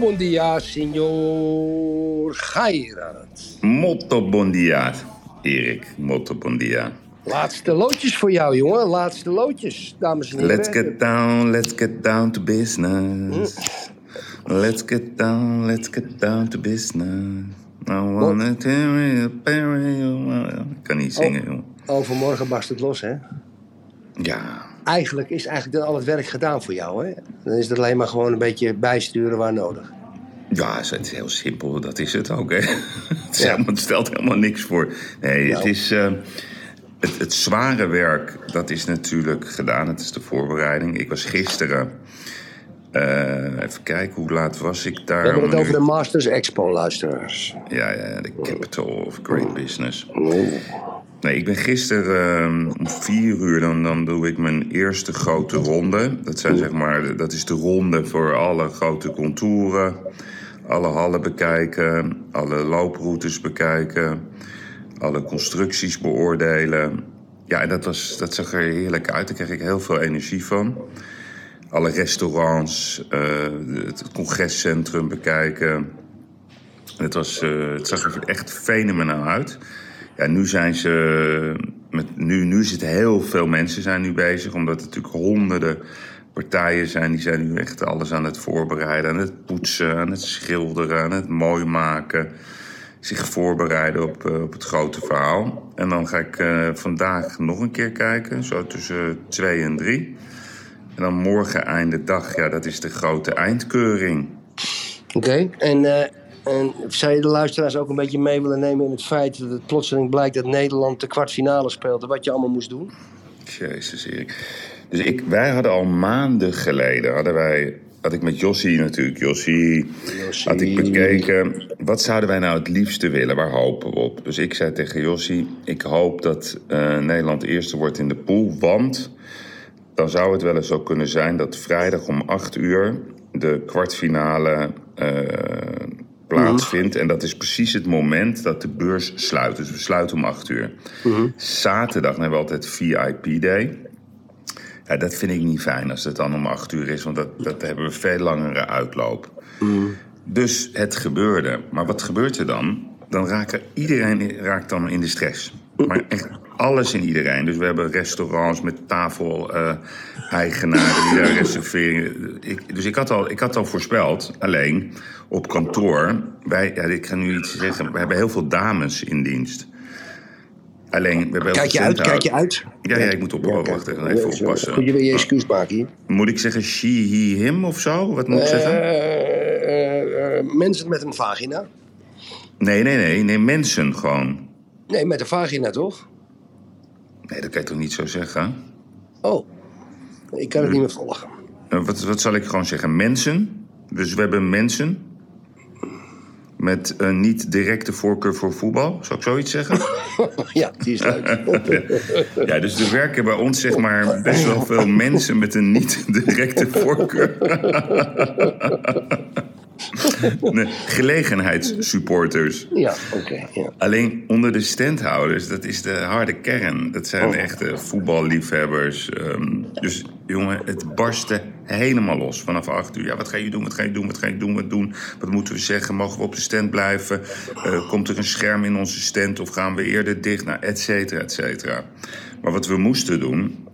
Muito bom dia, senhor bon dia, Erik. Bon dia. Laatste loodjes voor jou, jongen. Laatste loodjes, dames en heren. Let's get down, let's get down to business. Let's get down, let's get down to business. I wanna tell you. Ik kan niet zingen, joh. Overmorgen barst het los, hè? Ja, Eigenlijk is eigenlijk al het werk gedaan voor jou, hè? Dan is het alleen maar gewoon een beetje bijsturen waar nodig. Ja, het is heel simpel. Dat is het ook, hè. Het, is Ja. helemaal- het stelt helemaal niks voor. Nee, het Ja. is... eh, het, het zware werk, dat is natuurlijk gedaan. Het is de voorbereiding. Ik was gisteren... eh, even kijken, hoe laat was ik daar? We hebben het over de Masters Expo, luisteraars. Ja, ja, de capital of great business. Nee, ik ben gisteren ehm, om vier uur, dan, dan doe ik mijn eerste grote ronde. Dat, zijn, zeg maar, dat is de ronde voor alle grote contouren. Alle hallen bekijken, alle looproutes bekijken, alle constructies beoordelen. Ja, en dat, was, dat zag er heerlijk uit. Daar kreeg ik heel veel energie van. Alle restaurants, eh, het congrescentrum bekijken. Het, was, eh, het zag er echt fenomenaal uit. Ja, nu zijn ze. Met, nu, nu zitten heel veel mensen zijn nu bezig, omdat er natuurlijk honderden partijen zijn. Die zijn nu echt alles aan het voorbereiden, aan het poetsen, aan het schilderen, aan het mooi maken. Zich voorbereiden op, eh, op het grote verhaal. En dan ga ik eh, vandaag nog een keer kijken, zo tussen twee en drie. En dan morgen einde dag, ja, dat is de grote eindkeuring. Oké, en, eh, en zou je de luisteraars ook een beetje mee willen nemen in het feit dat het plotseling blijkt dat Nederland de kwartfinale speelt en wat je allemaal moest doen? Jezus, Erik. Dus ik, wij hadden al maanden geleden, hadden wij, had ik met Jossie natuurlijk, Jossie, Jossie. had ik bekeken, wat zouden wij nou het liefste willen, waar hopen we op? Dus ik zei tegen Jossie, ik hoop dat eh, Nederland eerste wordt in de pool, want dan zou het wel eens zo kunnen zijn dat vrijdag om 8 uur de kwartfinale eh, plaatsvindt. En dat is precies het moment dat de beurs sluit. Dus we sluiten om 8 uur. Zaterdag hebben we altijd VIP Day. Ja, dat vind ik niet fijn als het dan om 8 uur is, want dat, dat hebben we veel langere uitloop. Dus het gebeurde. Maar wat gebeurt er dan? Dan raakt iedereen raakt dan in de stress. Maar echt alles en iedereen. Dus we hebben restaurants met tafel-eigenaren die daar reserveren. Ik, dus ik had, al, ik had al voorspeld, alleen op kantoor. Wij, ja, ik ga nu iets zeggen. We hebben heel veel dames in dienst. Alleen, Kijk je uit, kijk je uit. Ja, ja, ik moet op, kijk. wachten, even Ja, oppassen. Goed, je wil je excuus maken hier. Moet ik zeggen she, he, him of zo? Wat moet ik zeggen? Eh, eh, eh, mensen met een vagina? Nee, nee, nee. Nee, mensen gewoon. Nee, met een vagina toch? Nee, dat kan je toch niet zo zeggen? Oh, ik kan het niet meer volgen. Eh, Wat, wat zal ik gewoon zeggen? Mensen. Dus we hebben mensen. Met een niet directe voorkeur voor voetbal. Zou ik zoiets zeggen? ja, die is leuk. Ja, dus er werken bij ons zeg maar best wel veel mensen met een niet directe voorkeur. Nee, gelegenheidssupporters. ja, oké. ja. Alleen onder de standhouders, dat is de harde kern. Dat zijn echte voetballiefhebbers. Ehm, dus jongen, het barstte helemaal los vanaf acht uur. Ja, wat ga je doen? Wat ga je doen? Wat ga je doen? Wat doen? Wat moeten we zeggen? Mogen we op de stand blijven? Eh, komt er een scherm in onze stand of gaan we eerder dicht? Nou, et cetera, et cetera. Maar wat we moesten doen,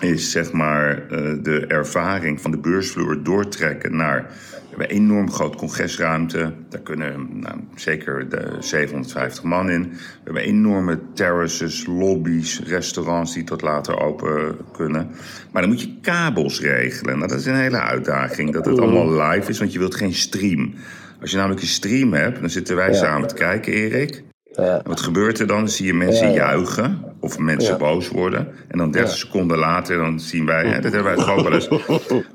is zeg maar eh, de ervaring van de beursvloer doortrekken naar. We hebben een enorm groot congresruimte. Daar kunnen nou, zeker de 750 man in. We hebben enorme terraces, lobby's, restaurants die tot later open kunnen. Maar dan moet je kabels regelen. Nou, dat is een hele uitdaging. Dat het allemaal live is, want je wilt geen stream. Als je namelijk een stream hebt, dan zitten wij samen te kijken, Erik. Ja. Wat gebeurt er dan? Dan zie je mensen Ja, ja. juichen of mensen boos worden. En dan 30 seconden later dan zien wij, hè, dat hebben wij toch ook wel eens.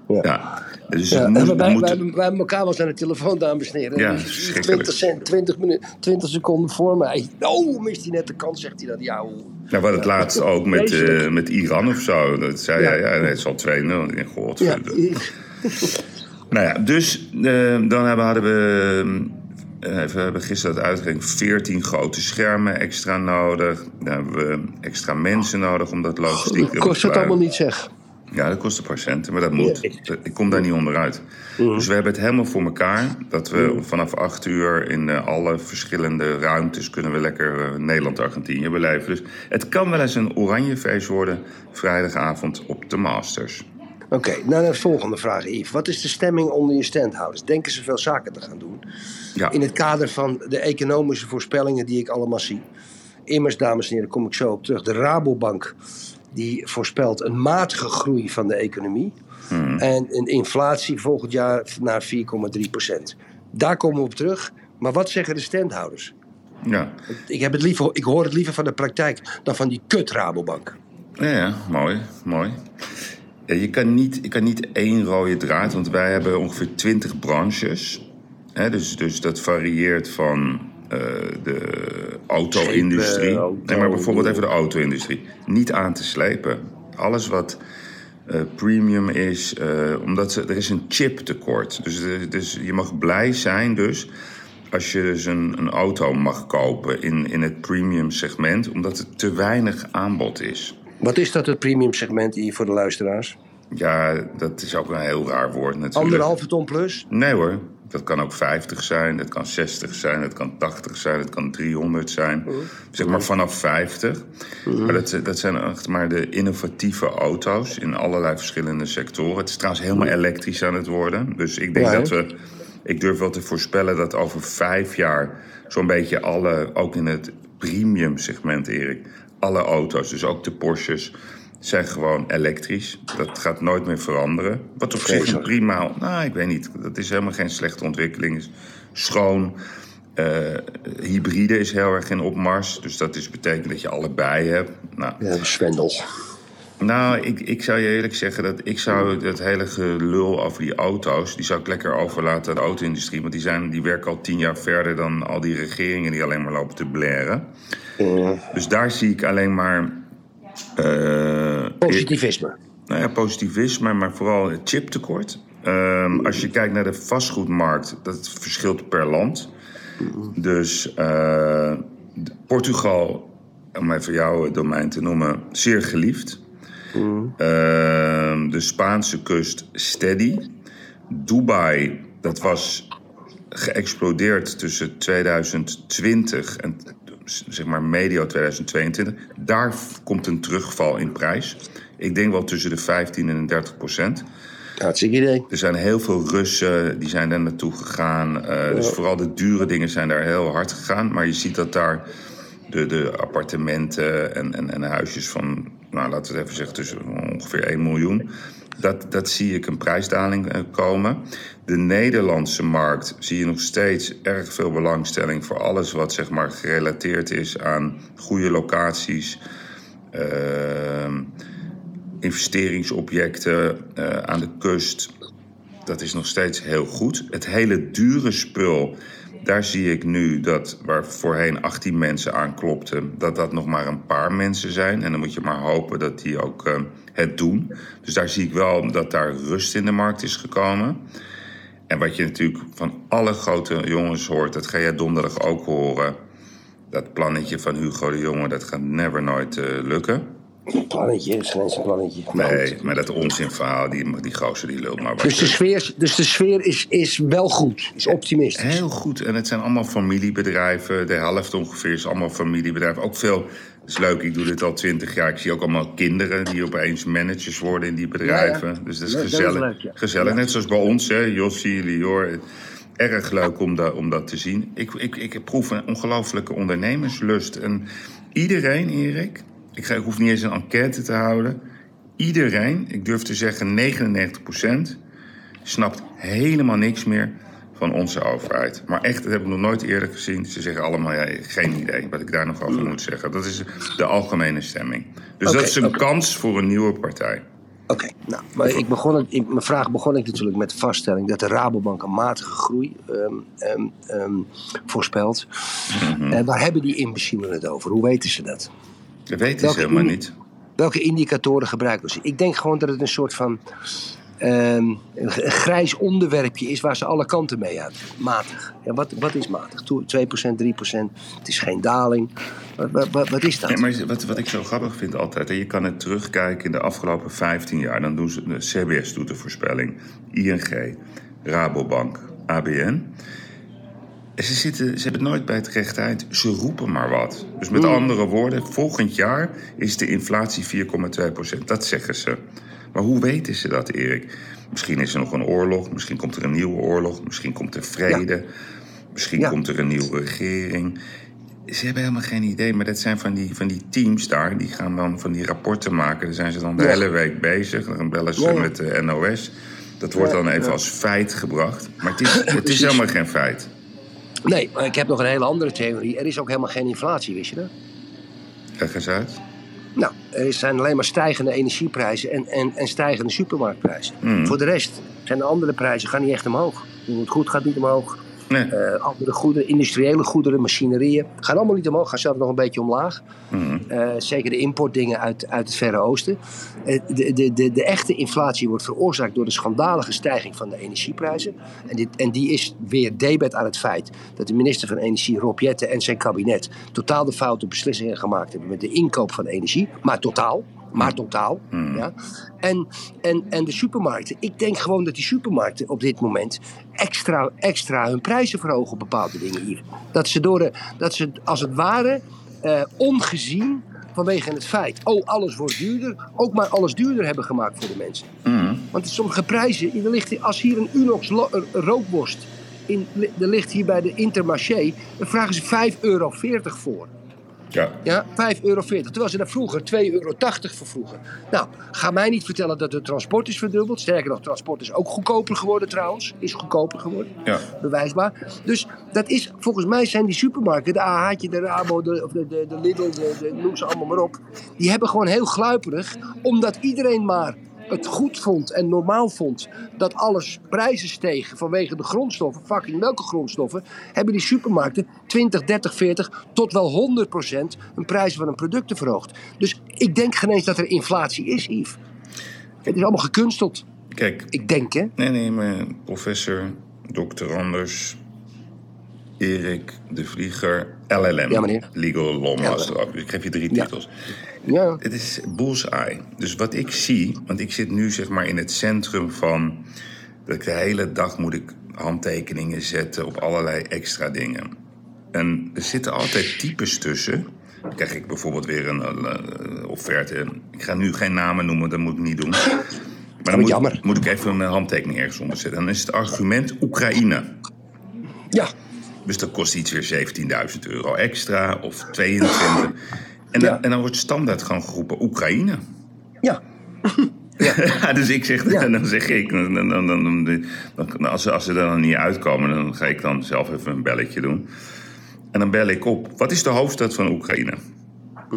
Ja. Dus Ja, het wij, wij, moet- wij, wij hebben elkaar wel eens aan de telefoon, dames en heren. Ja, Die is verschrikkelijk. 20, cent, 20, minuten, 20 seconden voor mij. Oh, mist hij net de kans, zegt hij dat. Ja, Nou, hadden het laatst ook met, eh, met Iran of zo. Dat zei Ja. hij, ja, nee, het is al 2-0. Ik denk, god. ja, Nou ja, dus eh, dan hebben, hadden we... eh, even, we hebben gisteren dat uitgerekend. 14 grote schermen extra nodig. Dan hebben we extra mensen nodig om dat logistiek... dat kost het allemaal niet, zeg. Ja, dat kost een paar centen, maar dat moet. Ik kom daar niet onderuit. Dus we hebben het helemaal voor elkaar. Dat we vanaf acht uur in eh, alle verschillende ruimtes... kunnen we lekker eh, Nederland-Argentinië beleven. Dus het kan wel eens een oranje feest worden... vrijdagavond op de Masters. Oké, nou de volgende vraag, Yves. Wat is de stemming onder je standhouders? Denken ze veel zaken te gaan doen? Ja, In het kader van de economische voorspellingen die ik allemaal zie. Immers, dames en heren, kom ik zo op terug. De Rabobank die voorspelt een matige groei van de economie. En een inflatie volgend jaar naar 4,3 procent. Daar komen we op terug. Maar wat zeggen de standhouders? ja. Ik, heb het liever, ik hoor het liever van de praktijk dan van die kut Rabobank. Ja, ja, mooi, mooi. Ja, je, kan niet, je kan niet één rode draad, want wij hebben ongeveer 20 branches. Hè, dus, dus dat varieert van de auto-industrie. Auto. nee, maar bijvoorbeeld even de auto-industrie. Niet aan te slepen. Alles wat eh, premium is, eh, omdat ze, er is een chiptekort. Dus, eh, dus je mag blij zijn dus als je dus een, een auto mag kopen in, in het premium segment, omdat er te weinig aanbod is. Wat is dat, het premium segment hier voor de luisteraars? Ja, dat is ook een heel raar woord natuurlijk. Anderhalve ton plus? Nee hoor, dat kan ook 50 zijn, dat kan 60 zijn, dat kan 80 zijn, dat kan 300 zijn. Zeg maar vanaf 50. Maar dat, dat zijn echt maar de innovatieve auto's in allerlei verschillende sectoren. Het is trouwens helemaal elektrisch aan het worden. Dus ik denk Ja, dat we... Ik durf wel te voorspellen dat over vijf jaar zo'n beetje alle, ook in het premium segment, Erik, alle auto's, dus ook de Porsches, zijn gewoon elektrisch. Dat gaat nooit meer veranderen. Wat op zich een prima... Nou, ik weet niet. Dat is helemaal geen slechte ontwikkeling. is schoon. Eh, hybride is heel erg in opmars. Dus dat is, betekent dat je allebei hebt. Nou, Ja, Svendel. nou, ik, ik zou je eerlijk zeggen dat ik zou dat hele gelul over die auto's, die zou ik lekker overlaten aan de auto-industrie. Want die, zijn, die werken al tien jaar verder dan al die regeringen die alleen maar lopen te blaren. Dus daar zie ik alleen maar. Eh, Positivisme. nou ja, positivisme, maar vooral het chiptekort. Ehm, als je kijkt naar de vastgoedmarkt, dat verschilt per land. Dus eh, Portugal, om even jouw domein te noemen, zeer geliefd. Ehm, de Spaanse kust steady. Dubai, dat was geëxplodeerd tussen 2020 en zeg maar medio 2022. Daar komt een terugval in prijs. Ik denk wel tussen de 15 en de 30 procent. Hartstikke idee. Er zijn heel veel Russen die zijn daar naartoe gegaan. Eh, Dus vooral de dure dingen zijn daar heel hard gegaan. Maar je ziet dat daar de, de appartementen en, en, en huisjes van, nou, laten we het even zeggen, tussen ongeveer 1 miljoen. Dat, dat zie ik een prijsdaling eh, komen. De Nederlandse markt zie je nog steeds erg veel belangstelling voor alles wat zeg maar gerelateerd is aan goede locaties. ehm, investeringsobjecten eh, aan de kust. Dat is nog steeds heel goed. Het hele dure spul, daar zie ik nu dat waar voorheen 18 mensen aanklopten, dat dat nog maar een paar mensen zijn. En dan moet je maar hopen dat die ook eh, het doen. Dus daar zie ik wel dat daar rust in de markt is gekomen. En wat je natuurlijk van alle grote jongens hoort, dat ga jij donderdag ook horen. Dat plannetje van Hugo de Jonge, dat gaat never nooit eh, lukken. Een plannetje, is geen eens een plannetje. Nee, maar dat onzinverhaal, die, die gozer die lult maar wat. Dus de sfeer, dus de sfeer is, is wel goed, is optimistisch. Heel goed. En het zijn allemaal familiebedrijven. De helft ongeveer is allemaal familiebedrijven. Ook veel, dat is leuk, ik doe dit al twintig jaar. Ik zie ook allemaal kinderen die opeens managers worden in die bedrijven. Ja, ja. Dus dat is Ja, dat is gezellig. leuk, gezellig. Net zoals bij ons, hè, Jossie, Lior. Erg leuk om, dat om dat te zien. Ik, ik, ik proef een ongelofelijke ondernemerslust. En iedereen, Erik, ik, ga, ik hoef niet eens een enquête te houden. Iedereen, ik durf te zeggen 99% snapt helemaal niks meer van onze overheid. Maar echt, dat heb ik nog nooit eerder gezien. Ze zeggen allemaal, ja, geen idee wat ik daar nog over moet zeggen. Dat is de algemene stemming. Dus dat is een kans voor een nieuwe partij. Oké, nou, maar ik begon het, ik, mijn vraag begon ik natuurlijk met de vaststelling dat de Rabobank een matige groei ehm, ehm, ehm, voorspelt. En waar hebben die imbecielen het over? Hoe weten ze dat? Dat weten ze helemaal niet. Welke indicatoren gebruiken ze? Ik denk gewoon dat het een soort van ehm, een grijs onderwerpje is waar ze alle kanten mee uit. Matig. Ja, wat, wat is matig? Toe- 2%, 3%. Het is geen daling. Wat, wat, wat, is dat? Ja, maar wat, wat ik zo grappig vind altijd, hè, je kan het terugkijken in de afgelopen 15 jaar. Dan doen ze, de CBS doet de voorspelling, ING, Rabobank, ABN. Ze, zitten, ze hebben het nooit bij het rechte eind. Ze roepen maar wat. Dus met andere woorden, volgend jaar is de inflatie 4,2% Dat zeggen ze. Maar hoe weten ze dat, Erik? Misschien is er nog een oorlog, misschien komt er een nieuwe oorlog, misschien komt er vrede, misschien Ja. komt er een nieuwe regering. Ze hebben helemaal geen idee, maar dat zijn van die, van die teams daar. Die gaan dan van die rapporten maken. Daar zijn ze dan de Ja. hele week bezig. Dan bellen ze met de NOS. Dat wordt dan even als feit gebracht. Maar het is, het is helemaal geen feit. Nee, maar ik heb nog een hele andere theorie. Er is ook helemaal geen inflatie, wist je dat? Leg eens uit. Nou, er zijn alleen maar stijgende energieprijzen en, en, en stijgende supermarktprijzen. Hmm. Voor de rest zijn de andere prijzen gaan niet echt omhoog. Het goed gaat niet omhoog. Nee. Eh, andere goederen, industriële goederen, machinerieën, gaan allemaal niet omhoog. Gaan zelfs nog een beetje omlaag. Mhm. Eh, zeker de importdingen uit, uit het Verre Oosten. Eh, de, de, de, de echte inflatie wordt veroorzaakt door de schandalige stijging van de energieprijzen. En, dit, en die is weer debet aan het feit dat de minister van Energie, Rob Jetten, en zijn kabinet totaal de foute beslissingen gemaakt hebben met de inkoop van energie. Maar totaal. Maar totaal. Ja. En, en, en de supermarkten. Ik denk gewoon dat die supermarkten op dit moment extra, extra hun prijzen verhogen op bepaalde dingen hier. Dat ze, door de, dat ze als het ware eh, ongezien vanwege het feit, oh alles wordt duurder, ook maar alles duurder hebben gemaakt voor de mensen. Mhm. Want sommige prijzen, er ligt, als hier een Unox rookworst, in, er ligt hier bij de Intermarché, dan vragen ze 5,40 euro voor. Ja. Ja, 5,40 euro. Terwijl ze daar vroeger 2,80 euro voor vroegen. Nou, ga mij niet vertellen dat het transport is verdubbeld. Sterker nog, transport is ook goedkoper geworden trouwens. Is goedkoper geworden. Ja. Bewijsbaar. Dus dat is, volgens mij zijn die supermarkten, de AH'tje, de Rabo, de, de, de, de Lidl, de, de, noem ze allemaal maar op. Die hebben gewoon heel gluiperig, omdat iedereen maar het goed vond en normaal vond dat alles prijzen stegen vanwege de grondstoffen, fucking welke grondstoffen, hebben die supermarkten 20, 30, 40 tot wel 100 procent hun prijzen van hun producten verhoogd. Dus ik denk geen eens dat er inflatie is, Yves. Het is allemaal gekunsteld. Kijk, Ik denk, hè? Nee, nee, maar professor, dokter Anders, Erik de Vlieger, LLM. Ja, meneer. Legal Law Master. Ik geef je drie titels. Ja. Het is bullseye. Dus wat ik zie, want ik zit nu zeg maar in het centrum van... dat ik de hele dag moet ik handtekeningen zetten op allerlei extra dingen. En er zitten altijd types tussen. Dan krijg ik bijvoorbeeld weer een offerte. Ik ga nu geen namen noemen, dat moet ik niet doen. Maar dan moet, jammer. moet ik even mijn handtekening ergens onder zetten. En dan is het argument Oekraïne. Ja. Dus dat kost iets weer 17.000 euro extra of 22. En, dan, en dan wordt standaard gewoon geroepen Oekraïne. Ja. Ja, dus ik zeg, Ja. dan zeg ik, dan, dan, dan, als, ze, als ze er dan niet uitkomen, dan ga ik dan zelf even een belletje doen. En dan bel ik op, wat is de hoofdstad van Oekraïne?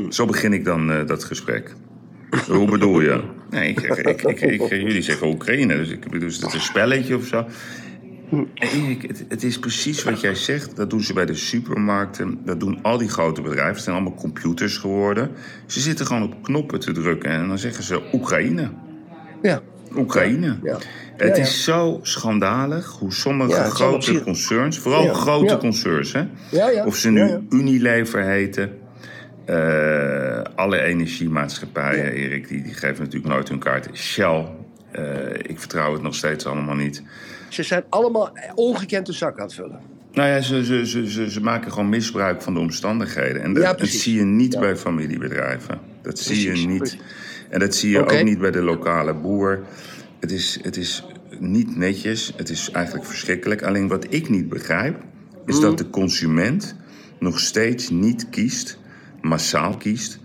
Zo begin ik dan eh, dat gesprek. Hoe bedoel je? Nee, ik, ik, ik, jullie zeggen Oekraïne, dus ik bedoel, is dat een spelletje of zo? Erik, het, het is precies wat jij zegt. Dat doen ze bij de supermarkten. Dat doen al die grote bedrijven. Het zijn allemaal computers geworden. Ze zitten gewoon op knoppen te drukken. En dan zeggen ze Oekraïne. Ja. Oekraïne. Ja. Het Ja, is zo schandalig hoe sommige grote concerns, vooral grote concerns, hè? Of ze nu. Unilever heten, eh, alle energiemaatschappijen, Erik, die, die geven natuurlijk nooit hun kaart. Shell, eh, ik vertrouw het nog steeds allemaal niet. Ze zijn allemaal ongekend de zak aan het vullen. Nou ja, ze, ze, ze, ze, ze maken gewoon misbruik van de omstandigheden. En dat, Ja, dat zie je niet Ja. bij familiebedrijven. Dat zie je niet. precies. En dat zie je ook niet bij de lokale boer. Het is, het is niet netjes. Het is eigenlijk verschrikkelijk. Alleen wat ik niet begrijp, is Mm. dat de consument nog steeds niet kiest, massaal kiest,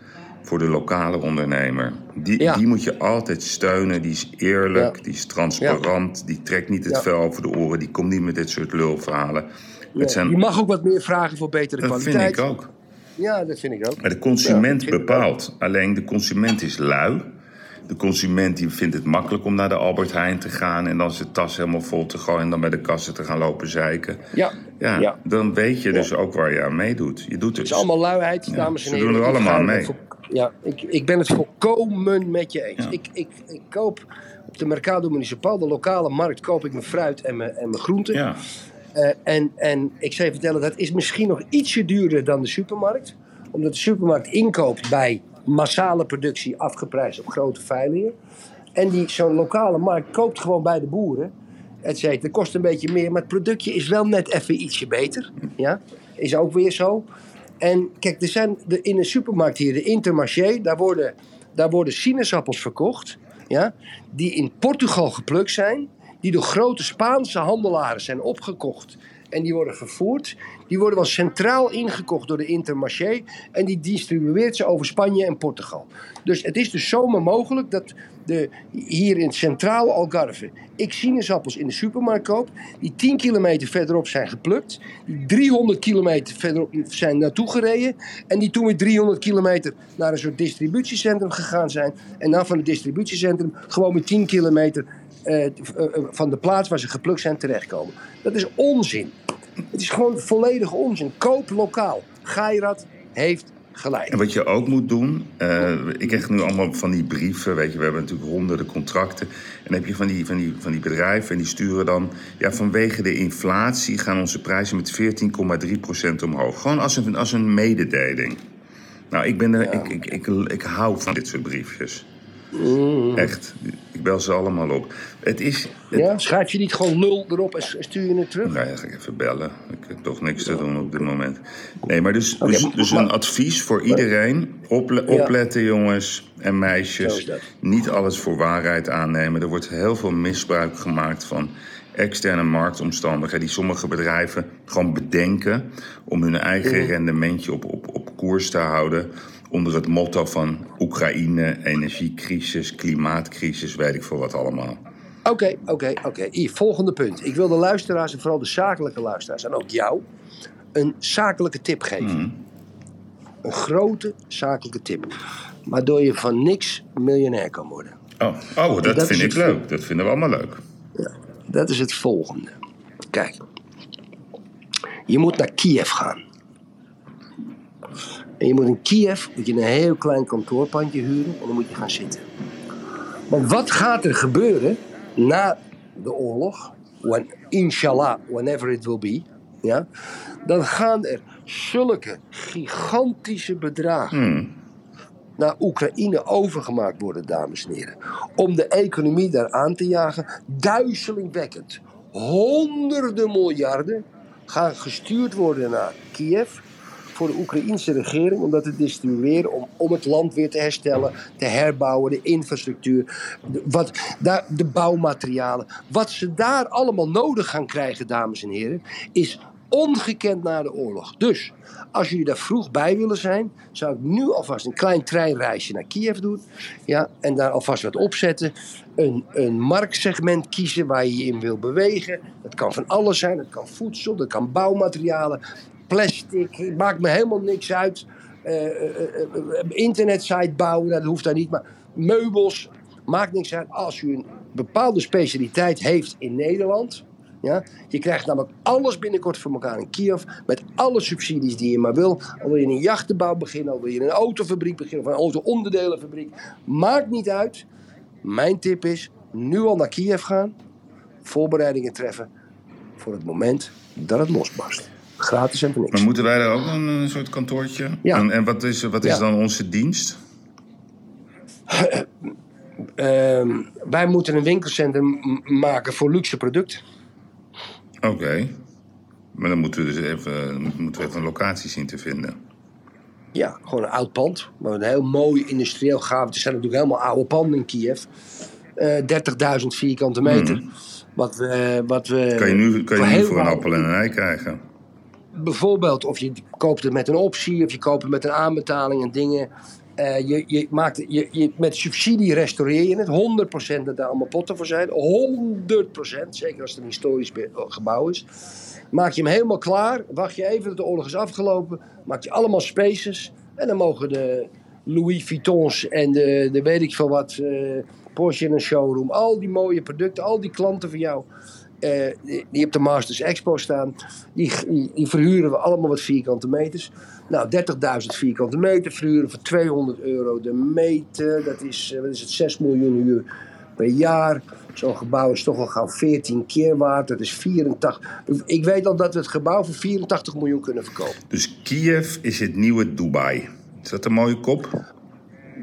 voor de lokale ondernemer. Die, Ja. die moet je altijd steunen. Die is eerlijk, Ja. die is transparant, die trekt niet het vel over de oren, die komt niet met dit soort lulverhalen. Ja, Het zijn, Je mag ook wat meer vragen voor betere dat kwaliteit. vind ik ook. Ja, dat vind ik ook. Maar de consument bepaalt. Alleen de consument is lui. De consument die vindt het makkelijk om naar de Albert Heijn te gaan en dan zijn tas helemaal vol te gooien en dan bij de kassen te gaan lopen zeiken. Ja, Ja, ja. dan weet je dus ook waar je aan meedoet. Je doet Het het. is allemaal luiheid, dames en ze heren. doen er allemaal mee. Ja, ik, ik ben het volkomen met je eens. Ik, ik koop op de Mercado Municipal, de lokale markt, koop ik mijn fruit en mijn, en mijn groenten. Ja, Eh, en, en ik zou je vertellen, dat is misschien nog ietsje duurder dan de supermarkt. Omdat de supermarkt inkoopt bij massale productie afgeprijsd op grote veilingen. En die, zo'n lokale markt koopt gewoon bij de boeren. Cetera. Het kost een beetje meer, maar het productje is wel net even ietsje beter. Ja? Is ook weer zo. En kijk, er zijn de, in de supermarkt hier, de Intermarché, daar worden, daar worden sinaasappels verkocht. Ja? Die in Portugal geplukt zijn. Die door grote Spaanse handelaren zijn opgekocht. En die worden vervoerd. Die worden wel centraal ingekocht door de Intermarché. En die distribueert ze over Spanje en Portugal. Dus het is dus zomaar mogelijk dat de, hier in het centrale Algarve ik sinaasappels in de supermarkt koop. Die 10 kilometer verderop zijn geplukt. Die 300 kilometer verderop zijn naartoe gereden. En die toen weer 300 kilometer naar een soort distributiecentrum gegaan zijn. En dan van het distributiecentrum gewoon weer 10 kilometer eh, eh, eh, van de plaats waar ze geplukt zijn terechtkomen. Dat is onzin. Het is gewoon volledig onzin. Koop lokaal. Gairat heeft gelijk. En wat je ook moet doen, ik krijg nu allemaal van die brieven, weet je, we hebben natuurlijk honderden contracten. En dan heb je van die, van die, van die bedrijven en die sturen dan, ja, vanwege de inflatie gaan onze prijzen met 14,3% omhoog. Gewoon als een, als een mededeling. Nou, ik, ben er, ik, ik, ik, ik hou van dit soort briefjes. Echt. Ik bel ze allemaal op. Het is. Het, Ja? Schrijf je niet gewoon nul erop en stuur je het terug? Nou ja, ga ik even bellen. Ik heb toch niks te doen op dit moment. Nee, maar dus, Oké, dus, maar- dus een advies voor iedereen. Ople- Ja. opletten, jongens en meisjes. Niet alles voor waarheid aannemen. Er wordt heel veel misbruik gemaakt van externe marktomstandigheden... die sommige bedrijven gewoon bedenken... om hun eigen rendementje op, op, op koers te houden... onder het motto van Oekraïne, energiecrisis, klimaatcrisis... weet ik veel wat allemaal. Oké, oké, oké. Hier, volgende punt. Ik wil de luisteraars en vooral de zakelijke luisteraars en ook jou een zakelijke tip geven. Een grote zakelijke tip. Waardoor je van niks miljonair kan worden. Oh, oh dat, Dat vind ik leuk. Dat vinden we allemaal leuk. Dat is het volgende. Kijk. Je moet naar Kiev gaan. En je moet in Kiev moet je een heel klein kantoorpandje huren en dan moet je gaan zitten. Want wat gaat er gebeuren na de oorlog? When, inshallah, whenever it will be. Ja, dan gaan er zulke gigantische bedragen naar Oekraïne overgemaakt worden, dames en heren. Om de economie daar aan te jagen. Duizelingwekkend. Honderden miljarden gaan gestuurd worden naar Kiev. Voor de Oekraïnse regering om dat te distribueren. Om, om het land weer te herstellen, te herbouwen, de infrastructuur, de, wat, daar, de bouwmaterialen. Wat ze daar allemaal nodig gaan krijgen, dames en heren, is ongekend na de oorlog. Dus als jullie daar vroeg bij willen zijn, zou ik nu alvast een klein treinreisje naar Kiev doen. Ja, en daar alvast wat opzetten. Een, een marktsegment kiezen waar je je in wil bewegen. Dat kan van alles zijn. Dat kan voedsel, dat kan bouwmaterialen, plastic. Maakt me helemaal niks uit. Eh, eh, eh, internetsite bouwen, dat hoeft daar niet. Maar meubels, maakt niks uit. Als u een bepaalde specialiteit heeft in Nederland. Ja? Je krijgt namelijk alles binnenkort voor elkaar in Kiev. Met alle subsidies die je maar wil. Al wil je een jachtenbouw beginnen, al wil je een autofabriek beginnen of een auto-onderdelenfabriek. Maakt niet uit. Mijn tip is nu al naar Kiev gaan. Voorbereidingen treffen voor het moment dat het losbarst. Gratis en voor niks. Maar moeten wij daar ook een, een soort kantoortje? Ja. En, en wat is, wat is Ja. dan onze dienst? Ehm, wij moeten een winkelcentrum maken voor luxe producten. Oké. Maar dan moeten we dus even, moeten we even een locatie zien te vinden. Ja, gewoon een oud pand. Maar een heel mooi industrieel gaaf. Er zijn natuurlijk helemaal oude panden in Kiev. Eh 30.000 vierkante meter. Wat we, wat we. Kan je nu, kan je nu voor een appel en een ei krijgen? Bijvoorbeeld, of je koopt het met een optie, of je koopt het met een aanbetaling en dingen. Eh, je, je maakt, je, met subsidie restaureer je het. 100% dat daar allemaal potten voor zijn. 100%, zeker als het een historisch gebouw is. Maak je hem helemaal klaar. Wacht je even dat de oorlog is afgelopen. Maak je allemaal spaces. En dan mogen de Louis Vuittons en de, de weet ik veel wat, uh, Porsche in een showroom. Al die mooie producten, al die klanten van jou. Uh, die, op de Masters Expo staan. Die, verhuren we allemaal wat vierkante meters. Nou, 30.000 vierkante meter verhuren voor 200 euro de meter. Dat is, uh, wat is het, 6 miljoen uur per jaar. Zo'n gebouw is toch wel gauw 14 keer waard. Dat is 84. Ik weet al dat we het gebouw voor 84 miljoen kunnen verkopen. Dus Kiev is het nieuwe Dubai. Is dat een mooie kop?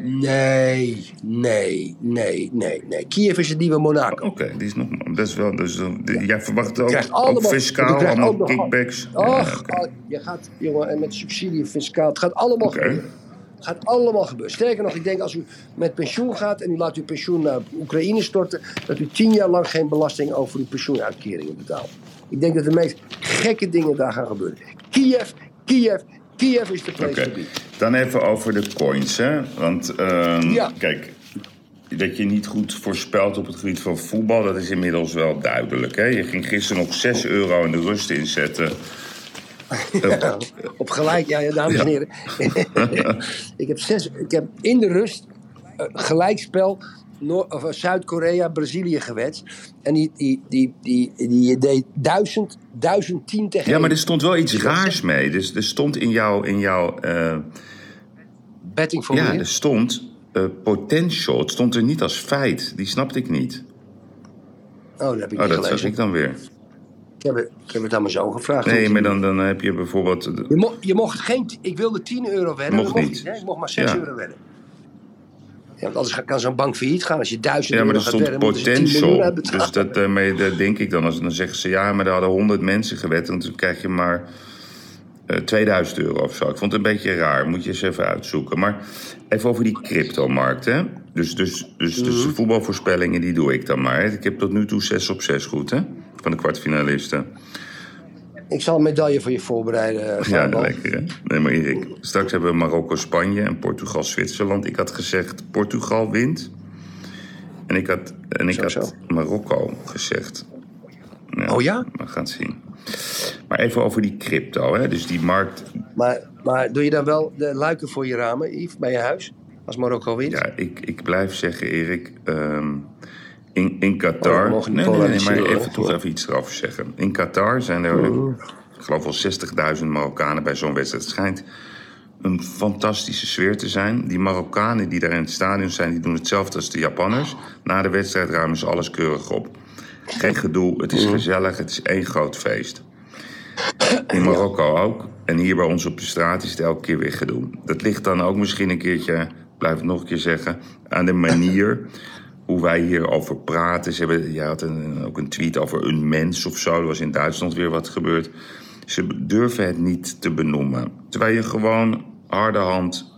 Nee, nee, nee, nee, nee. Kiev is het nieuwe Monaco. Oké, die is nog. Dat is wel. Dus, ja. Jij verwacht ook, allemaal, ook fiscaal, allemaal kickbacks. Och, ja, je gaat, jongen, en met subsidie fiscaal. Het gaat allemaal okay. gebeuren. Het gaat allemaal gebeuren. Sterker nog, ik denk als u met pensioen gaat en u laat uw pensioen naar Oekraïne storten, dat u tien jaar lang geen belasting over uw pensioenuitkeringen betaalt. Ik denk dat de meest gekke dingen daar gaan gebeuren. Kiev, Kiev, Kiev is de place okay. Dan even over de coins, hè? Want uh, kijk, dat je niet goed voorspelt op het gebied van voetbal, dat is inmiddels wel duidelijk. Hè? Je ging gisteren nog 6 euro in de rust inzetten. Ja, op gelijk, ja, dames en heren. ik, heb zes, ik heb in de rust uh, gelijkspel eh, Zuid-Korea, Brazilië gewet. En die, die, die, die, die deed duizend, duizend tien tegen Ja, maar er stond wel iets raars mee. Dus er stond in jouw... In jouw uh, Betting voor Ja, er stond uh, potential. Het stond er niet als feit. Die snapte ik niet. Oh, dat heb ik oh, dat zag ik dan weer. Ik heb, het, ik heb het zoon gevraagd. Nee, maar dan, dan heb je bijvoorbeeld... Je, mo je mocht geen... Ik wilde 10 euro wedden. Mocht niet. niet ik mocht maar 6 ja. euro wedden. Ja, want anders kan zo'n bank failliet gaan. Als je duizend ja, maar er stond potential. Dus dat, daarmee dat denk ik dan. Als, dan zeggen ze ja, maar er hadden honderd mensen gewet. En dan krijg je maar uh, 2000 euro of zo. Ik vond het een beetje raar. Moet je eens even uitzoeken. Maar even over die cryptomarkt. Hè? Dus, dus, dus, dus de voetbalvoorspellingen die doe ik dan maar. Ik heb tot nu toe 6 op 6 goed hè? Van de kwartfinalisten. Ik zal een medaille voor je voorbereiden. Ja, lekker hè? Nee, maar Erik, straks hebben we Marokko-Spanje en Portugal-Zwitserland. Ik had gezegd Portugal wint. En ik had, en ik Zo, had zo. Marokko gezegd. Oh ja? We gaan het zien. Maar even over die crypto, hè? Dus die markt. Maar, maar doe je dan wel de luiken voor je ramen, Yves, bij je huis? Als Marokko wint? Ja, ik, ik blijf zeggen, Erik. ehm, in, in Qatar. Oh, nee, nee, nee, maar even toch even iets erover zeggen. In Qatar zijn er, ik geloof wel 60.000 Marokkanen bij zo'n wedstrijd. Het schijnt een fantastische sfeer te zijn. Die Marokkanen die daar in het stadion zijn, die doen hetzelfde als de Japanners. Na de wedstrijd ruimen ze alles keurig op. Geen gedoe, het is gezellig, het is één groot feest. In Marokko ook. En hier bij ons op de straat is het elke keer weer gedoe. Dat ligt dan ook misschien een keertje, blijf het nog een keer zeggen, aan de manier hoe wij hierover praten. Ze hebben, je had een, ook een tweet over een mens of zo. Er was in Duitsland weer wat gebeurd. Ze durven het niet te benoemen. Terwijl je gewoon harde hand.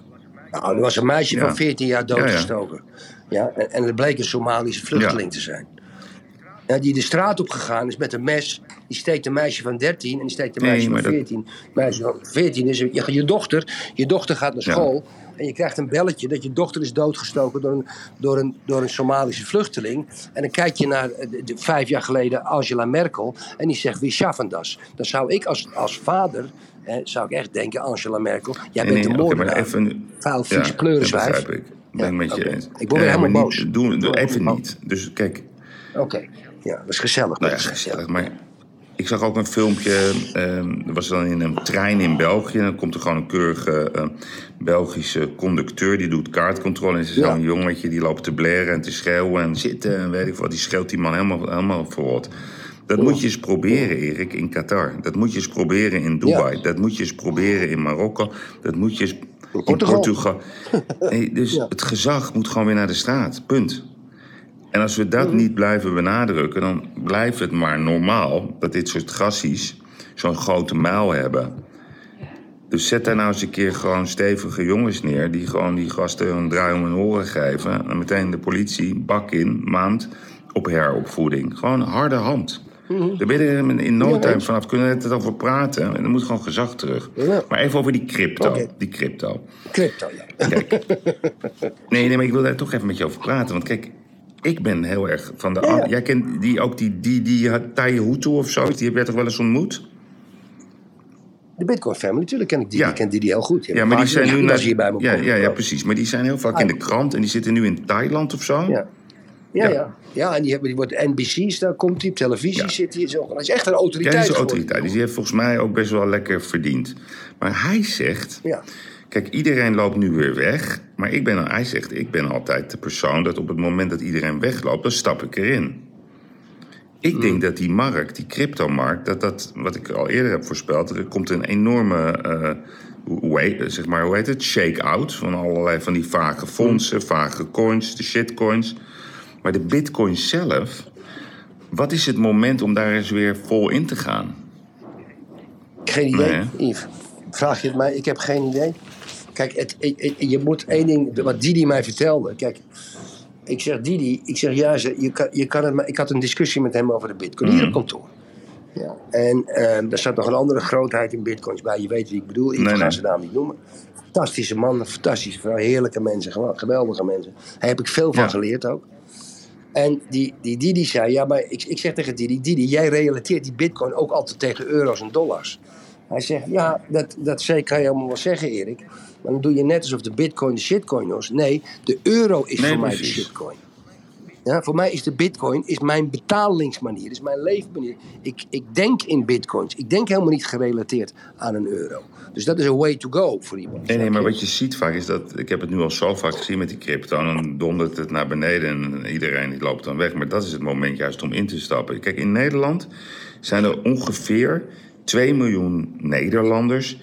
Nou, er was een meisje Ja. van 14 jaar doodgestoken. Ja, en, en het bleek een Somalische vluchteling te zijn. Ja, die de straat op gegaan is met een mes. Die steekt een meisje van 13 en die steekt een meisje van dat- 14. Meisje van 14 is je, je dochter. Je dochter gaat naar Ja. En je krijgt een belletje dat je dochter is doodgestoken door een, door een, door een Somalische vluchteling. En dan kijk je naar eh, de, de- vijf jaar geleden Angela Merkel. En die zegt, wie schaffen das? Dan zou ik als, als vader, hè, zou ik echt denken, Angela Merkel. Jij Nee, bent nee, een maar moordenaar. even. Vuil, vies, Ja, pleuriswijf. dat begrijp ik. Ben Ja, met je eens. Ik word Ja, helemaal boos. niet- Doe, even niet. Dus kijk, Oké, ja, dat is gezellig. Nou dat ja, is gezellig. Maar ik zag ook een filmpje. ehm er was dan in een trein in België. En dan komt er gewoon een keurige eh, Belgische conducteur. Die doet kaartcontrole. En is Ja. zo'n jongetje die loopt te blaren en te schreeuwen en zitten. En weet ik wat. Die schreeuwt die man helemaal, helemaal verrot. Dat moet je eens proberen, Erik, in Qatar. Dat moet je eens proberen in Dubai. Ja. Dat moet je eens proberen in Marokko. Dat moet je eens in Portugal. Portugal. Nee, dus Ja. het gezag moet gewoon weer naar de straat. Punt. En als we dat niet blijven benadrukken, dan blijft het maar normaal dat dit soort gassies zo'n grote muil hebben. Dus zet daar nou eens een keer gewoon stevige jongens neer die gewoon die gasten een draai om hun oren geven. En meteen de politie, bak in, maand op heropvoeding. Gewoon harde hand. Daar ben je er in no time vanaf. Kunnen we het over praten? En dan moet gewoon gezag terug. Maar even over die crypto. Die crypto. Crypto, ja. Nee, nee, maar ik wil daar toch even met je over praten. Want kijk, ik ben heel erg van de... Ja, ja. Jij kent die, ook die, die, die Taiye Hutu of zo? Die heb jij toch wel eens ontmoet? De Bitcoin Family, natuurlijk ken ik die. Ja. Ik ken die, die heel goed. Ja, maar die zijn nu... Als hier bij me ja, ja, ja, precies. Maar die zijn heel vaak in de krant. En die zitten nu in Thailand of zo. Ja. Ja, Ja. ja. ja. en die, hebben, die wordt NBC's, daar komt hij op televisie, Ja. zit hij. Zo. Dat is echt een Ja, autoriteit. die is een autoriteit. Dus die heeft volgens mij ook best wel lekker verdiend. Maar hij zegt... Kijk, iedereen loopt nu weer weg. Maar ik ben, hij zegt, ik ben altijd de persoon dat op het moment dat iedereen wegloopt, dan stap ik erin. Ik Mm. denk dat die markt, die cryptomarkt, dat dat, wat ik al eerder heb voorspeld, er komt een enorme, eh, hoe, heet, zeg maar, hoe heet het, shake-out van allerlei van die vage fondsen, vage coins, de shitcoins. Maar de bitcoin zelf, wat is het moment om daar eens weer vol in te gaan? Geen idee, Nee, Yves. Vraag je het mij? Ik heb geen idee. Kijk, het, je moet één ding, wat Didi mij vertelde. Kijk, ik zeg Didi, ik zeg ja, ze- je kan, je kan het, maar ik had een discussie met hem over de bitcoin hier op kantoor. Ja. En ehm er zat nog een andere grootheid in bitcoins bij. Je weet wie ik bedoel. Ik Nee, ga nee. zijn naam niet noemen. Fantastische man, fantastische vrouw, heerlijke mensen, geweldige mensen. Daar heb ik veel van Ja. geleerd ook. En die, die Didi zei, ja, maar ik, ik zeg tegen Didi, Didi, jij relateert die bitcoin ook altijd tegen euro's en dollars. Hij zegt, ja, dat, dat zeker kan je allemaal wel zeggen, Erik. Maar dan doe je net alsof de bitcoin de shitcoin was. Nee, de euro is Nee, voor mij de shitcoin. Ja, voor mij is de bitcoin is mijn betalingsmanier, is mijn leefmanier. Ik, ik denk in bitcoins. Ik denk helemaal niet gerelateerd aan een euro. Dus dat is een way to go voor iemand. Nee, nee, maar wat je ziet vaak is dat... Ik heb het nu al zo vaak gezien met die crypto. En dan dondert het naar beneden en iedereen die loopt dan weg. Maar dat is het moment juist om in te stappen. Kijk, in Nederland zijn er ongeveer 2 miljoen Nederlanders...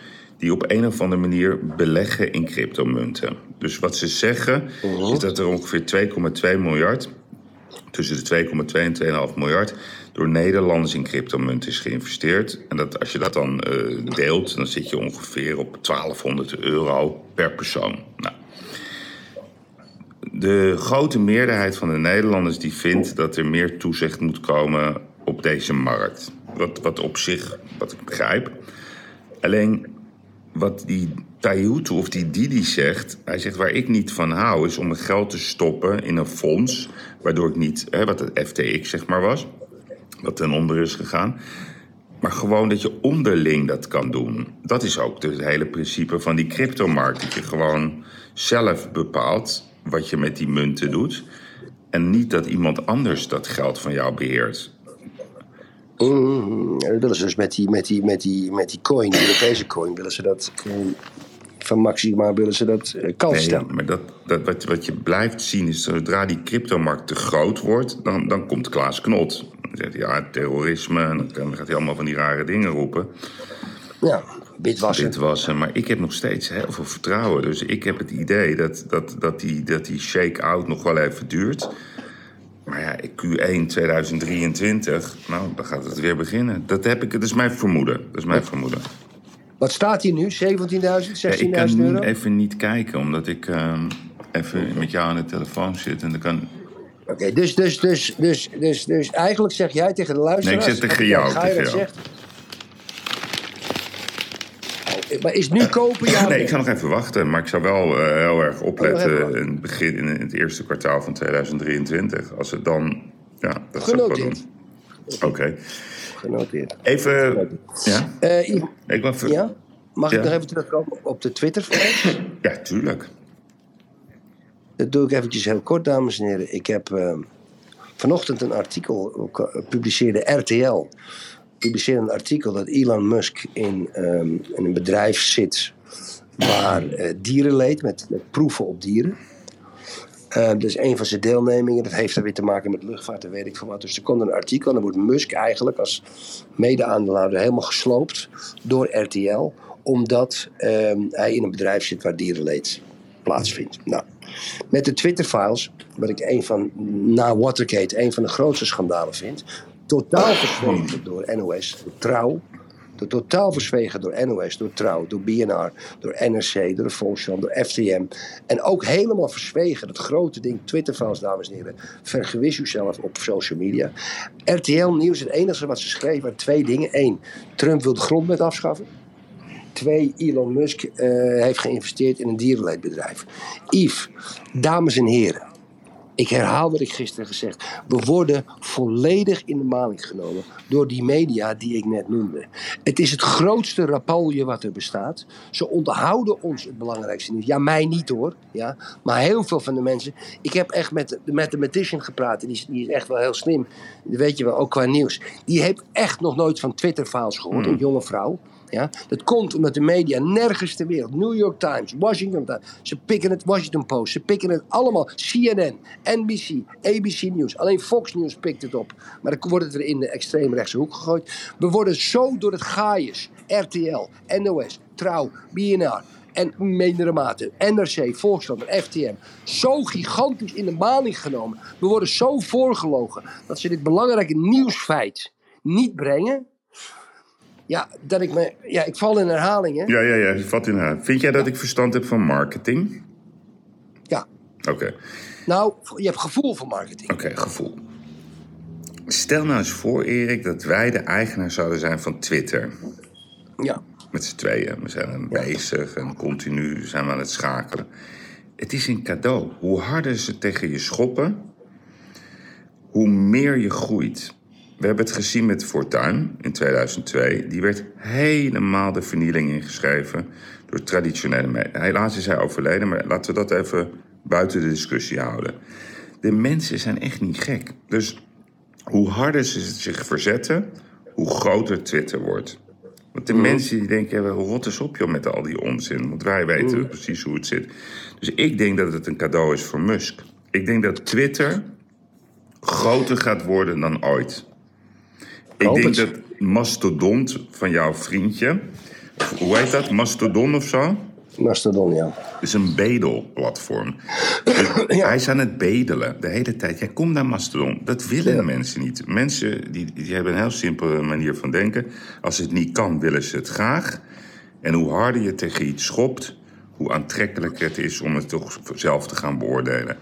die op een of andere manier beleggen in cryptomunten. Dus wat ze zeggen is dat er ongeveer 2,2 miljard... tussen de 2,2 en 2,5 miljard... door Nederlanders in cryptomunten is geïnvesteerd. En dat, als je dat dan eh, deelt, dan zit je ongeveer op 1200 euro per persoon. Nou, de grote meerderheid van de Nederlanders die vindt dat er meer toezicht moet komen op deze markt. Wat, wat op zich, wat ik begrijp. Alleen wat die Taihutu of die Didi zegt, hij zegt waar ik niet van hou, is om mijn geld te stoppen in een fonds, waardoor ik niet, hè, wat het FTX zeg maar was, wat ten onder is gegaan. Maar gewoon dat je onderling dat kan doen. Dat is ook het hele principe van die cryptomarkt. Dat je gewoon zelf bepaalt wat je met die munten doet. En niet dat iemand anders dat geld van jou beheert. Mm, dat willen ze dus met die, met die, met die, met die coin, die Europese coin, willen ze dat eh, van Maxima willen ze dat eh, Nee, stellen. maar dat, dat, wat, wat je blijft zien is zodra die cryptomarkt te groot wordt, dan, dan komt Klaas Knot. Dan zegt hij ja, terrorisme, en dan gaat hij allemaal van die rare dingen roepen. Ja, witwassen. Dit was, maar ik heb nog steeds heel veel vertrouwen. Dus ik heb het idee dat, dat, dat die, dat die shake-out nog wel even duurt. Maar ja, Q1 2023, nou, dan gaat het weer beginnen. Dat, heb ik, dat is mijn vermoeden. Dat is mijn vermoeden. Wat staat hier nu? 17.000, 16.000 Ja, ik kan euro? nu even niet kijken, omdat ik ehm, even met jou aan de telefoon zit. En dan kan... Oké, dus, dus, dus, dus, dus, dus eigenlijk zeg jij tegen de luisteraars... Nee, ik zeg tegen jou, tegen jou. zegt... Oh, Maar is nu kopen, ja? Nee, ik ga nog even wachten. Maar ik zou wel eh, heel erg opletten in het, begin, in het eerste kwartaal van 2023. Als het dan... Ja, dat zou ik wel doen. Genoteerd. Oké. Genoteerd. Even... Ja? Eh, Ik ja? Mag ik nog even terugkomen op de Twitter? Ja, tuurlijk. Dat doe ik eventjes heel kort, dames en heren. Ik heb eh, vanochtend een artikel, ook, publiceerde RTL, publiceerde een artikel dat Elon Musk in, ehm, in een bedrijf zit waar eh, dierenleed, met, met proeven op dieren. Dat is een van zijn deelnemingen. Dat heeft er weer te maken met luchtvaart en weet ik veel wat. Dus er komt een artikel en dan wordt Musk eigenlijk als mede-aandeelhouder helemaal gesloopt door RTL. Omdat ehm, hij in een bedrijf zit waar dierenleed plaatsvindt. Nou, met de Twitter-files, wat ik een van, na Watergate, een van de grootste schandalen vind. Totaal verzwegen door NOS, Trouw, Door totaal verzwegen door NOS, door Trouw, door BNR, door NRC, door de door FTM. En ook helemaal verzwegen, dat grote ding, Twitter-fans, dames en heren. Vergewis uzelf op social media. RTL Nieuws, het enige wat ze schreven waren twee dingen. Eén, Trump wil de grondwet afschaffen. Twee, Elon Musk eh, heeft geïnvesteerd in een dierenleedbedrijf. Yves, dames en heren. Ik herhaal wat ik gisteren gezegd. We worden volledig in de maling genomen door die media die ik net noemde. Het is het grootste rapalje wat er bestaat. Ze onthouden ons het belangrijkste nieuws. Ja, mij niet hoor. Ja, maar heel veel van de mensen. Ik heb echt met de mathematician gepraat. Die is, die is echt wel heel slim. Dat weet je wel, ook qua nieuws. Die heeft echt nog nooit van Twitter-files gehoord. Een jonge vrouw. Ja? Dat komt omdat de media nergens ter wereld, New York Times, Washington Times, ze pikken het Washington Post, ze pikken het allemaal, CNN, NBC, ABC News, alleen Fox News pikt het op. Maar dan wordt het er in de extreemrechtse hoek gegooid. We worden zo door het gaaiers, RTL, NOS, Trouw, BNR, en mindere mate NRC, Volkskrant en FTM zo gigantisch in de maling genomen. We worden zo voorgelogen dat ze dit belangrijke nieuwsfeit niet brengen. Ja, dat ik me. Ja, ik val in herhalingen. Ja, ja, ja, je valt in herhaling. Vind jij dat ik verstand heb van marketing? Ja. Oké. Nou, je hebt gevoel voor marketing. Oké, gevoel. Stel nou eens voor, Erik, dat wij de eigenaar zouden zijn van Twitter. Ja. Met z'n tweeën. We zijn er bezig en continu zijn we aan het schakelen. Het is een cadeau. Hoe harder ze tegen je schoppen, hoe meer je groeit. We hebben het gezien met Fortuin in 2002. Die werd helemaal de vernieling ingeschreven door traditionele media. Helaas is hij overleden, maar laten we dat even buiten de discussie houden. De mensen zijn echt niet gek. Dus hoe harder ze zich verzetten, hoe groter Twitter wordt. Want de mensen die denken, ja, rot eens op joh, met al die onzin. Want wij weten precies hoe het zit. Dus ik denk dat het een cadeau is voor Musk. Ik denk dat Twitter groter gaat worden dan ooit. Ik denk het. dat Mastodont van jouw vriendje... Hoe heet dat? Mastodon of zo? Mastodon, ja. is een bedelplatform. Dus Hij is aan het bedelen de hele tijd. Ja, kom naar Mastodon. Dat willen Ja. mensen niet. Mensen die, die hebben een heel simpele manier van denken. Als het niet kan, willen ze het graag. En hoe harder je tegen iets schopt, hoe aantrekkelijker het is om het toch zelf te gaan beoordelen.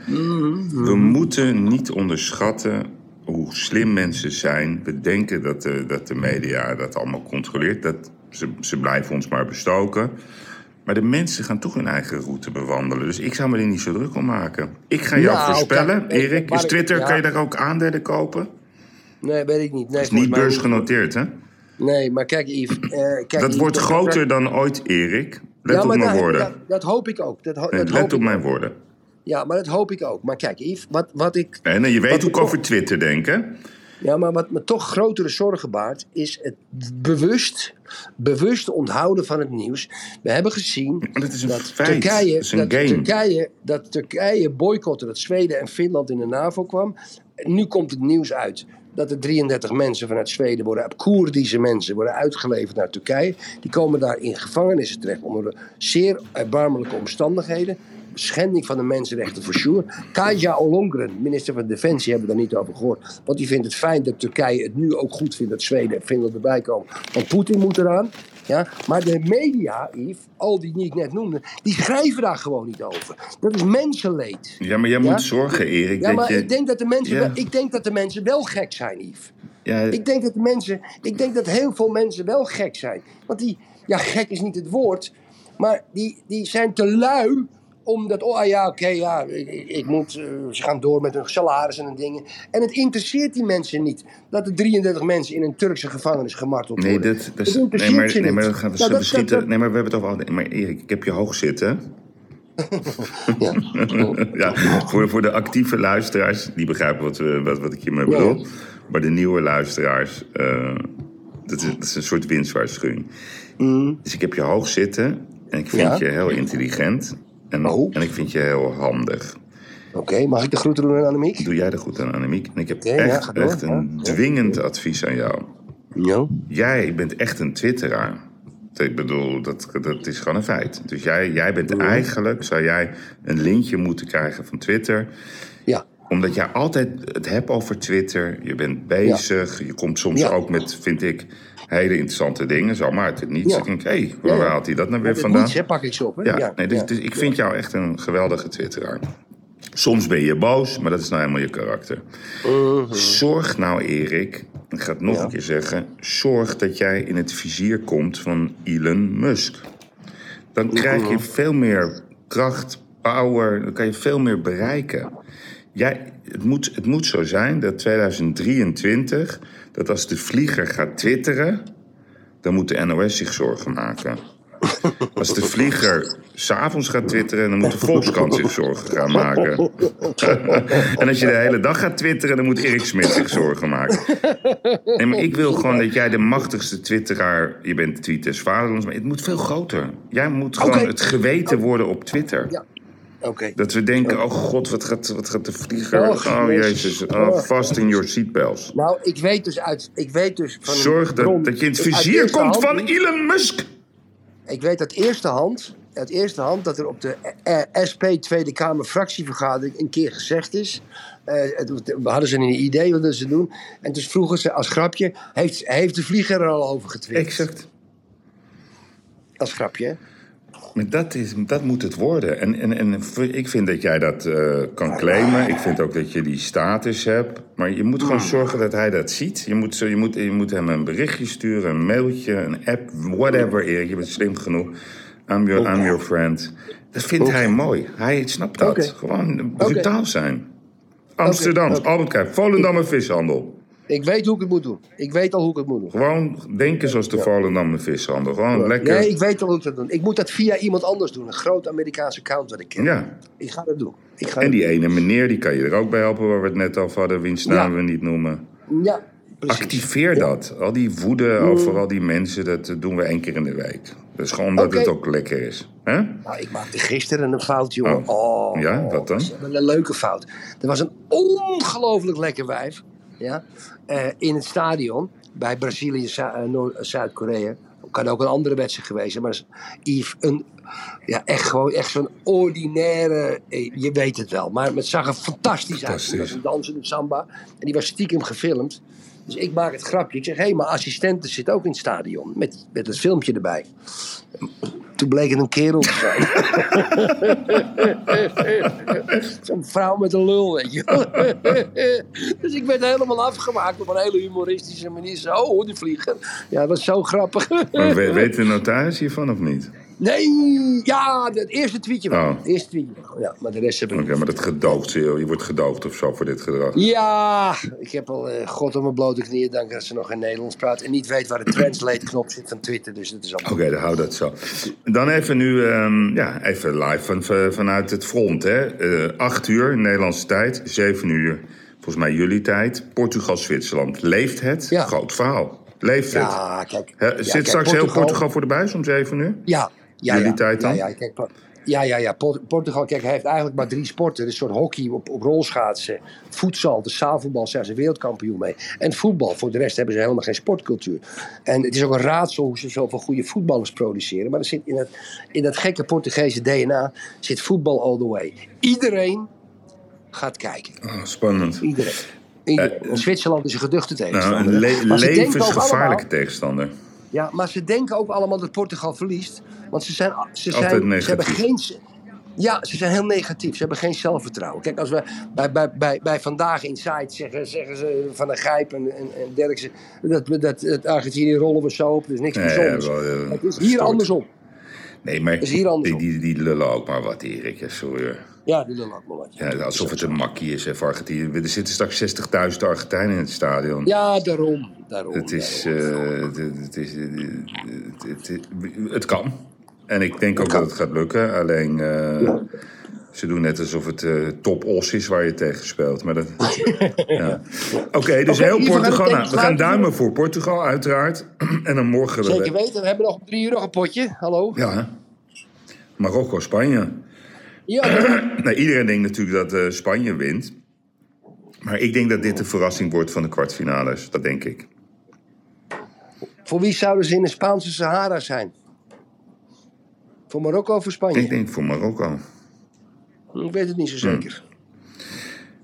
We moeten niet onderschatten hoe slim mensen zijn. We denken dat de, dat de media dat allemaal controleert. Dat ze, ze blijven ons maar bestoken. Maar de mensen gaan toch hun eigen route bewandelen. Dus ik zou me er niet zo druk om maken. Ik ga jou Nou, voorspellen, Erik. Is Twitter, ja. kan je daar ook aandelen kopen? Nee, weet ik niet. Nee, is niet beursgenoteerd, hè? Nee, maar kijk, Yves. eh, kijk, Dat Yves, wordt groter dan ooit, Erik. Let Ja, op mijn dat- woorden. Dat, dat hoop ik ook. Dat, ho- Nee, dat hoop let op ik mijn woorden. Ja, maar dat hoop ik ook. Maar kijk, Yves, wat, wat ik. En je weet Wat hoe ik ik- over Twitter denk, hè? Ja, maar wat me toch grotere zorgen baart, is het bewust, bewust onthouden van het nieuws. We hebben gezien dat. Turkije, Dat. Turkije, dat Turkije boycotte dat Zweden en Finland in de NAVO kwam. Nu komt het nieuws uit dat er 33 mensen vanuit Zweden worden, Koerdische mensen, worden uitgeleverd naar Turkije. Die komen daar in gevangenissen terecht onder zeer erbarmelijke omstandigheden. Schending van de mensenrechten voor sure. Kaja Ollongren, minister van Defensie, hebben we daar niet over gehoord. Want die vindt het fijn dat Turkije het nu ook goed vindt dat Zweden en Finland erbij komen. Want Poetin moet eraan. Ja? Maar de media, Yves, al die die ik net noemde, die schrijven daar gewoon niet over. Dat is mensenleed. Ja, maar jij Ja? moet zorgen, Erik. Ja, maar je... ik, denk dat de mensen Ja. wel, ik denk dat de mensen wel gek zijn, Yves. Ja, Ik denk dat de mensen, ik denk dat heel veel mensen wel gek zijn. Want die, ja, gek is niet het woord, maar die, die zijn te lui omdat, oh ah, ja, oké, ja, ik, moet, eh, ze gaan door met hun salaris en dingen. En het interesseert die mensen niet dat er 33 mensen in een Turkse gevangenis gemarteld Nee, worden. dat, dat is, nee, maar, nee, maar dat gaat Nou, dat- dat- Nee, maar we hebben het over. Maar Erik, ik heb je hoog zitten. Ja. ja, voor, voor de actieve luisteraars, die begrijpen wat, we, wat, wat ik hiermee bedoel. Ja. Maar de nieuwe luisteraars, eh, dat, is, dat is een soort winstwaarschuwing. Dus ik heb je hoog zitten en ik vind Mm. Ja. je heel intelligent. En, Oh. en ik vind je heel handig. Oké, mag ik de groeten doen aan Annemiek? Doe jij er goed aan, Annemiek? En ik heb ja, echt, door. echt een Ja. dwingend advies aan jou. Ja. Jij bent echt een twitteraar. Ik bedoel, dat, dat is gewoon een feit. Dus jij, jij bent eigenlijk, zou jij een lintje moeten krijgen van Twitter... Ja. omdat jij altijd het hebt over Twitter. Je bent bezig. Je komt soms Ja. ook met, vind ik, hele interessante dingen. Zo maar het niets. Ja. Ik denk, hé, hey, waar Ja, haalt hij dat nou weer vandaan? niets, hè, pak ik ze op. Hè? Ja, nee, dus, dus ik vind jou echt een geweldige twitteraar. Soms ben je boos, maar dat is nou helemaal je karakter. Zorg nou, Erik, ik ga het nog een keer zeggen... zorg dat jij in het vizier komt van Elon Musk. Dan krijg je veel meer kracht, power, dan kan je veel meer bereiken. Jij, het, moet, het moet zo zijn dat 2023, dat als de vlieger gaat twitteren... dan moet de NOS zich zorgen maken. Als de vlieger s'avonds gaat twitteren, dan moet de Volkskrant zich zorgen gaan maken. en als je de hele dag gaat twitteren, dan moet Erik Smit zich zorgen maken. Nee, maar ik wil gewoon dat jij de machtigste twitteraar... Je bent Twitters vaderlands, maar het moet veel groter. Jij moet gewoon het geweten worden op Twitter. Ja. Dat we denken, oh god, wat gaat, wat gaat de vlieger... Och, Oh jezus. oh, vast in your seatbelts. Nou, ik weet dus uit. Ik weet dus van. een Zorg bron- dat, dat je in het vizier komt van Elon Musk. Ik weet uit eerste hand. Uit eerste hand dat er op de eh, SP Tweede Kamer fractievergadering een keer gezegd is. eh, we hadden ze een idee wat ze doen. En dus vroegen ze als grapje: heeft, heeft de vlieger er al over getwitterd? Exact. Als grapje, hè? Maar dat, is, dat moet het worden. En, en, en ik vind dat jij dat eh, kan claimen. Ik vind ook dat je die status hebt. Maar je moet gewoon zorgen dat hij dat ziet. Je moet, je moet, je moet hem een berichtje sturen, een mailtje, een app, whatever, Erik. Je bent slim genoeg. I'm your, I'm your friend. Dat vindt hij mooi. Hij snapt dat. Gewoon brutaal zijn. Amsterdam, Oké. Albert Kuip, Volendam vishandel. Ik weet hoe ik het moet doen. Ik weet al hoe ik het moet doen. Gewoon denken zoals de Volendam vishandel. Gewoon lekker. Nee, ik weet al hoe ik dat doe. Ik moet dat via iemand anders doen. Een groot Amerikaanse account dat ik ken. Ja. Ik ga dat doen. Ik ga En die ene meneer, die kan je er ook bij helpen, waar we het net over hadden, wiens naam Ja. we niet noemen. doen. Ja, precies. Activeer dat. Al die woede over al die mensen, dat doen we één keer in de week. Dat is gewoon omdat het ook lekker is. hè? Nou, ik maakte gisteren een fout, jongen. Oh. Oh, Ja, wat dan? dat is Een leuke fout. Er was een ongelooflijk lekker wijf ja, eh, in het stadion bij Brazilië, eh, eh, Zuid-Korea. Kan ook een andere wedstrijd geweest zijn, maar Yves, een, ja, echt gewoon echt zo'n ordinaire, je weet het wel. Maar het zag er fantastisch, uit. Fantastisch. Het was een dansende samba en die was stiekem gefilmd. Dus ik maak het grapje. Ik zeg, hé, hey, mijn assistente zit ook in het stadion. Met, met het filmpje erbij. Toen bleek het een kerel te zijn. Zo'n vrouw met een lul, weet je. dus ik werd helemaal afgemaakt op een hele humoristische manier. Zo, oh, die vlieger. Ja, dat was zo grappig. Maar we- weet de notaris hiervan of niet? Nee, ja, het eerste tweetje wel. Oh. Het eerste tweetje wel. Ja, maar de rest heb ik Oké, maar dat gedoogd, je je wordt gedoogd of zo voor dit gedrag. Ja, ik heb al eh, God op mijn blote knieën dank dat ze nog in Nederlands praat. En niet weet waar de translate-knop zit van Twitter. Dus dat is allemaal... Oké, dan hou dat zo. Dan even nu, ehm, ja, even live van, van- vanuit het front. Hè. Eh, acht uur, Nederlandse tijd, zeven uur, volgens mij jullie tijd. Portugal-Zwitserland. Leeft het? Ja. Groot verhaal. Leeft het? Ja, kijk. Ja, zit kijk, straks heel Portugal voor de buis om zeven uur? Ja, ja, ja. tijd dan? Ja, ja, kijk, ja, ja, ja. Port- Portugal, kijk, hij heeft eigenlijk maar drie sporten. Een soort hockey op, op rolschaatsen, voedsel, de zaalvoetbal, zijn ze wereldkampioen mee. En voetbal. Voor de rest hebben ze helemaal geen sportcultuur. En het is ook een raadsel hoe ze zoveel goede voetballers produceren. Maar er zit in, het, in dat gekke Portugese DNA zit voetbal all the way. Iedereen gaat kijken. Oh, spannend. Iedereen. Iedereen. Eh, Zwitserland is een geduchte Nou, tegenstander. een le- denken ook levensgevaarlijke allemaal- tegenstander. Ja, maar ze denken ook allemaal dat Portugal verliest. Want ze zijn, ze zijn, ze hebben geen. Ja, ze zijn heel negatief. Ze hebben geen zelfvertrouwen. Kijk, als we bij, bij, bij, bij Vandaag Inside zeggen, zeggen ze van een Gijp en, en, en Derksen... dat, dat, dat, Argentinië rollen we zo op, dus niks bijzonders. wel, eh, het is hier andersom. Nee, maar is hier die, andersom. die, die lullen ook maar wat, Erik. Sorry. hoor. Ja, die wat. Ja, alsof het een makkie is hè, voor Argentinië. Er zitten straks 60.000 Argentijnen in het stadion. Ja, daarom. daarom Het is, het, kan. En ik denk ook dat het gaat lukken. Alleen, eh, ze doen net alsof het eh, top os is waar je tegen speelt. Maar dat, ja. Oké, dus heel Portugal. Nou, we gaan duimen voor Portugal, uiteraard. en dan morgen... Zeker weten, we hebben nog drie uur nog een potje. Hallo? Ja? Marokko, Spanje. Ja. Nou, iedereen denkt natuurlijk dat eh, Spanje wint. Maar ik denk dat dit de verrassing wordt van de kwartfinales. Dat denk ik. voor wie zouden ze in de Spaanse Sahara zijn? Voor Marokko of voor Spanje? Ik denk voor Marokko. Ik weet het niet zo zeker.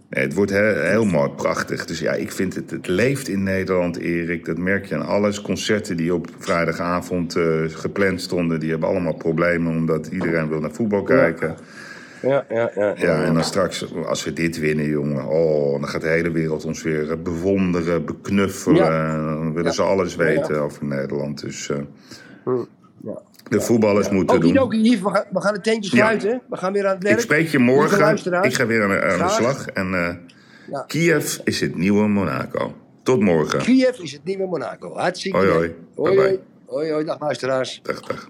Nee, het wordt he- heel mooi, prachtig. Dus ja, ik vind het, het leeft in Nederland, Erik. Dat merk je aan alles. Concerten die op vrijdagavond eh, gepland stonden, die hebben allemaal problemen omdat iedereen wil naar voetbal kijken. Ja, ja, ja. Ja, en dan straks, als we dit winnen, jongen, oh, dan gaat de hele wereld ons weer eh, bewonderen, beknuffelen. Ja. Dan willen Ja. ze alles Ja, ja. weten over Nederland. Dus eh, Ja. de voetballers moeten doen. Okidoki, Yves, we gaan, we gaan het tentje Ja. sluiten. We gaan weer aan het werk. Ik spreek je morgen. Ik ga weer aan, aan de slag. En eh, Ja. Kiev is het nieuwe Monaco. Tot morgen. Kiev is het nieuwe Monaco. Hartstikke Hoi, hoi. Hoi. Hoi, hoi. Dag luisteraars. Dag, dag.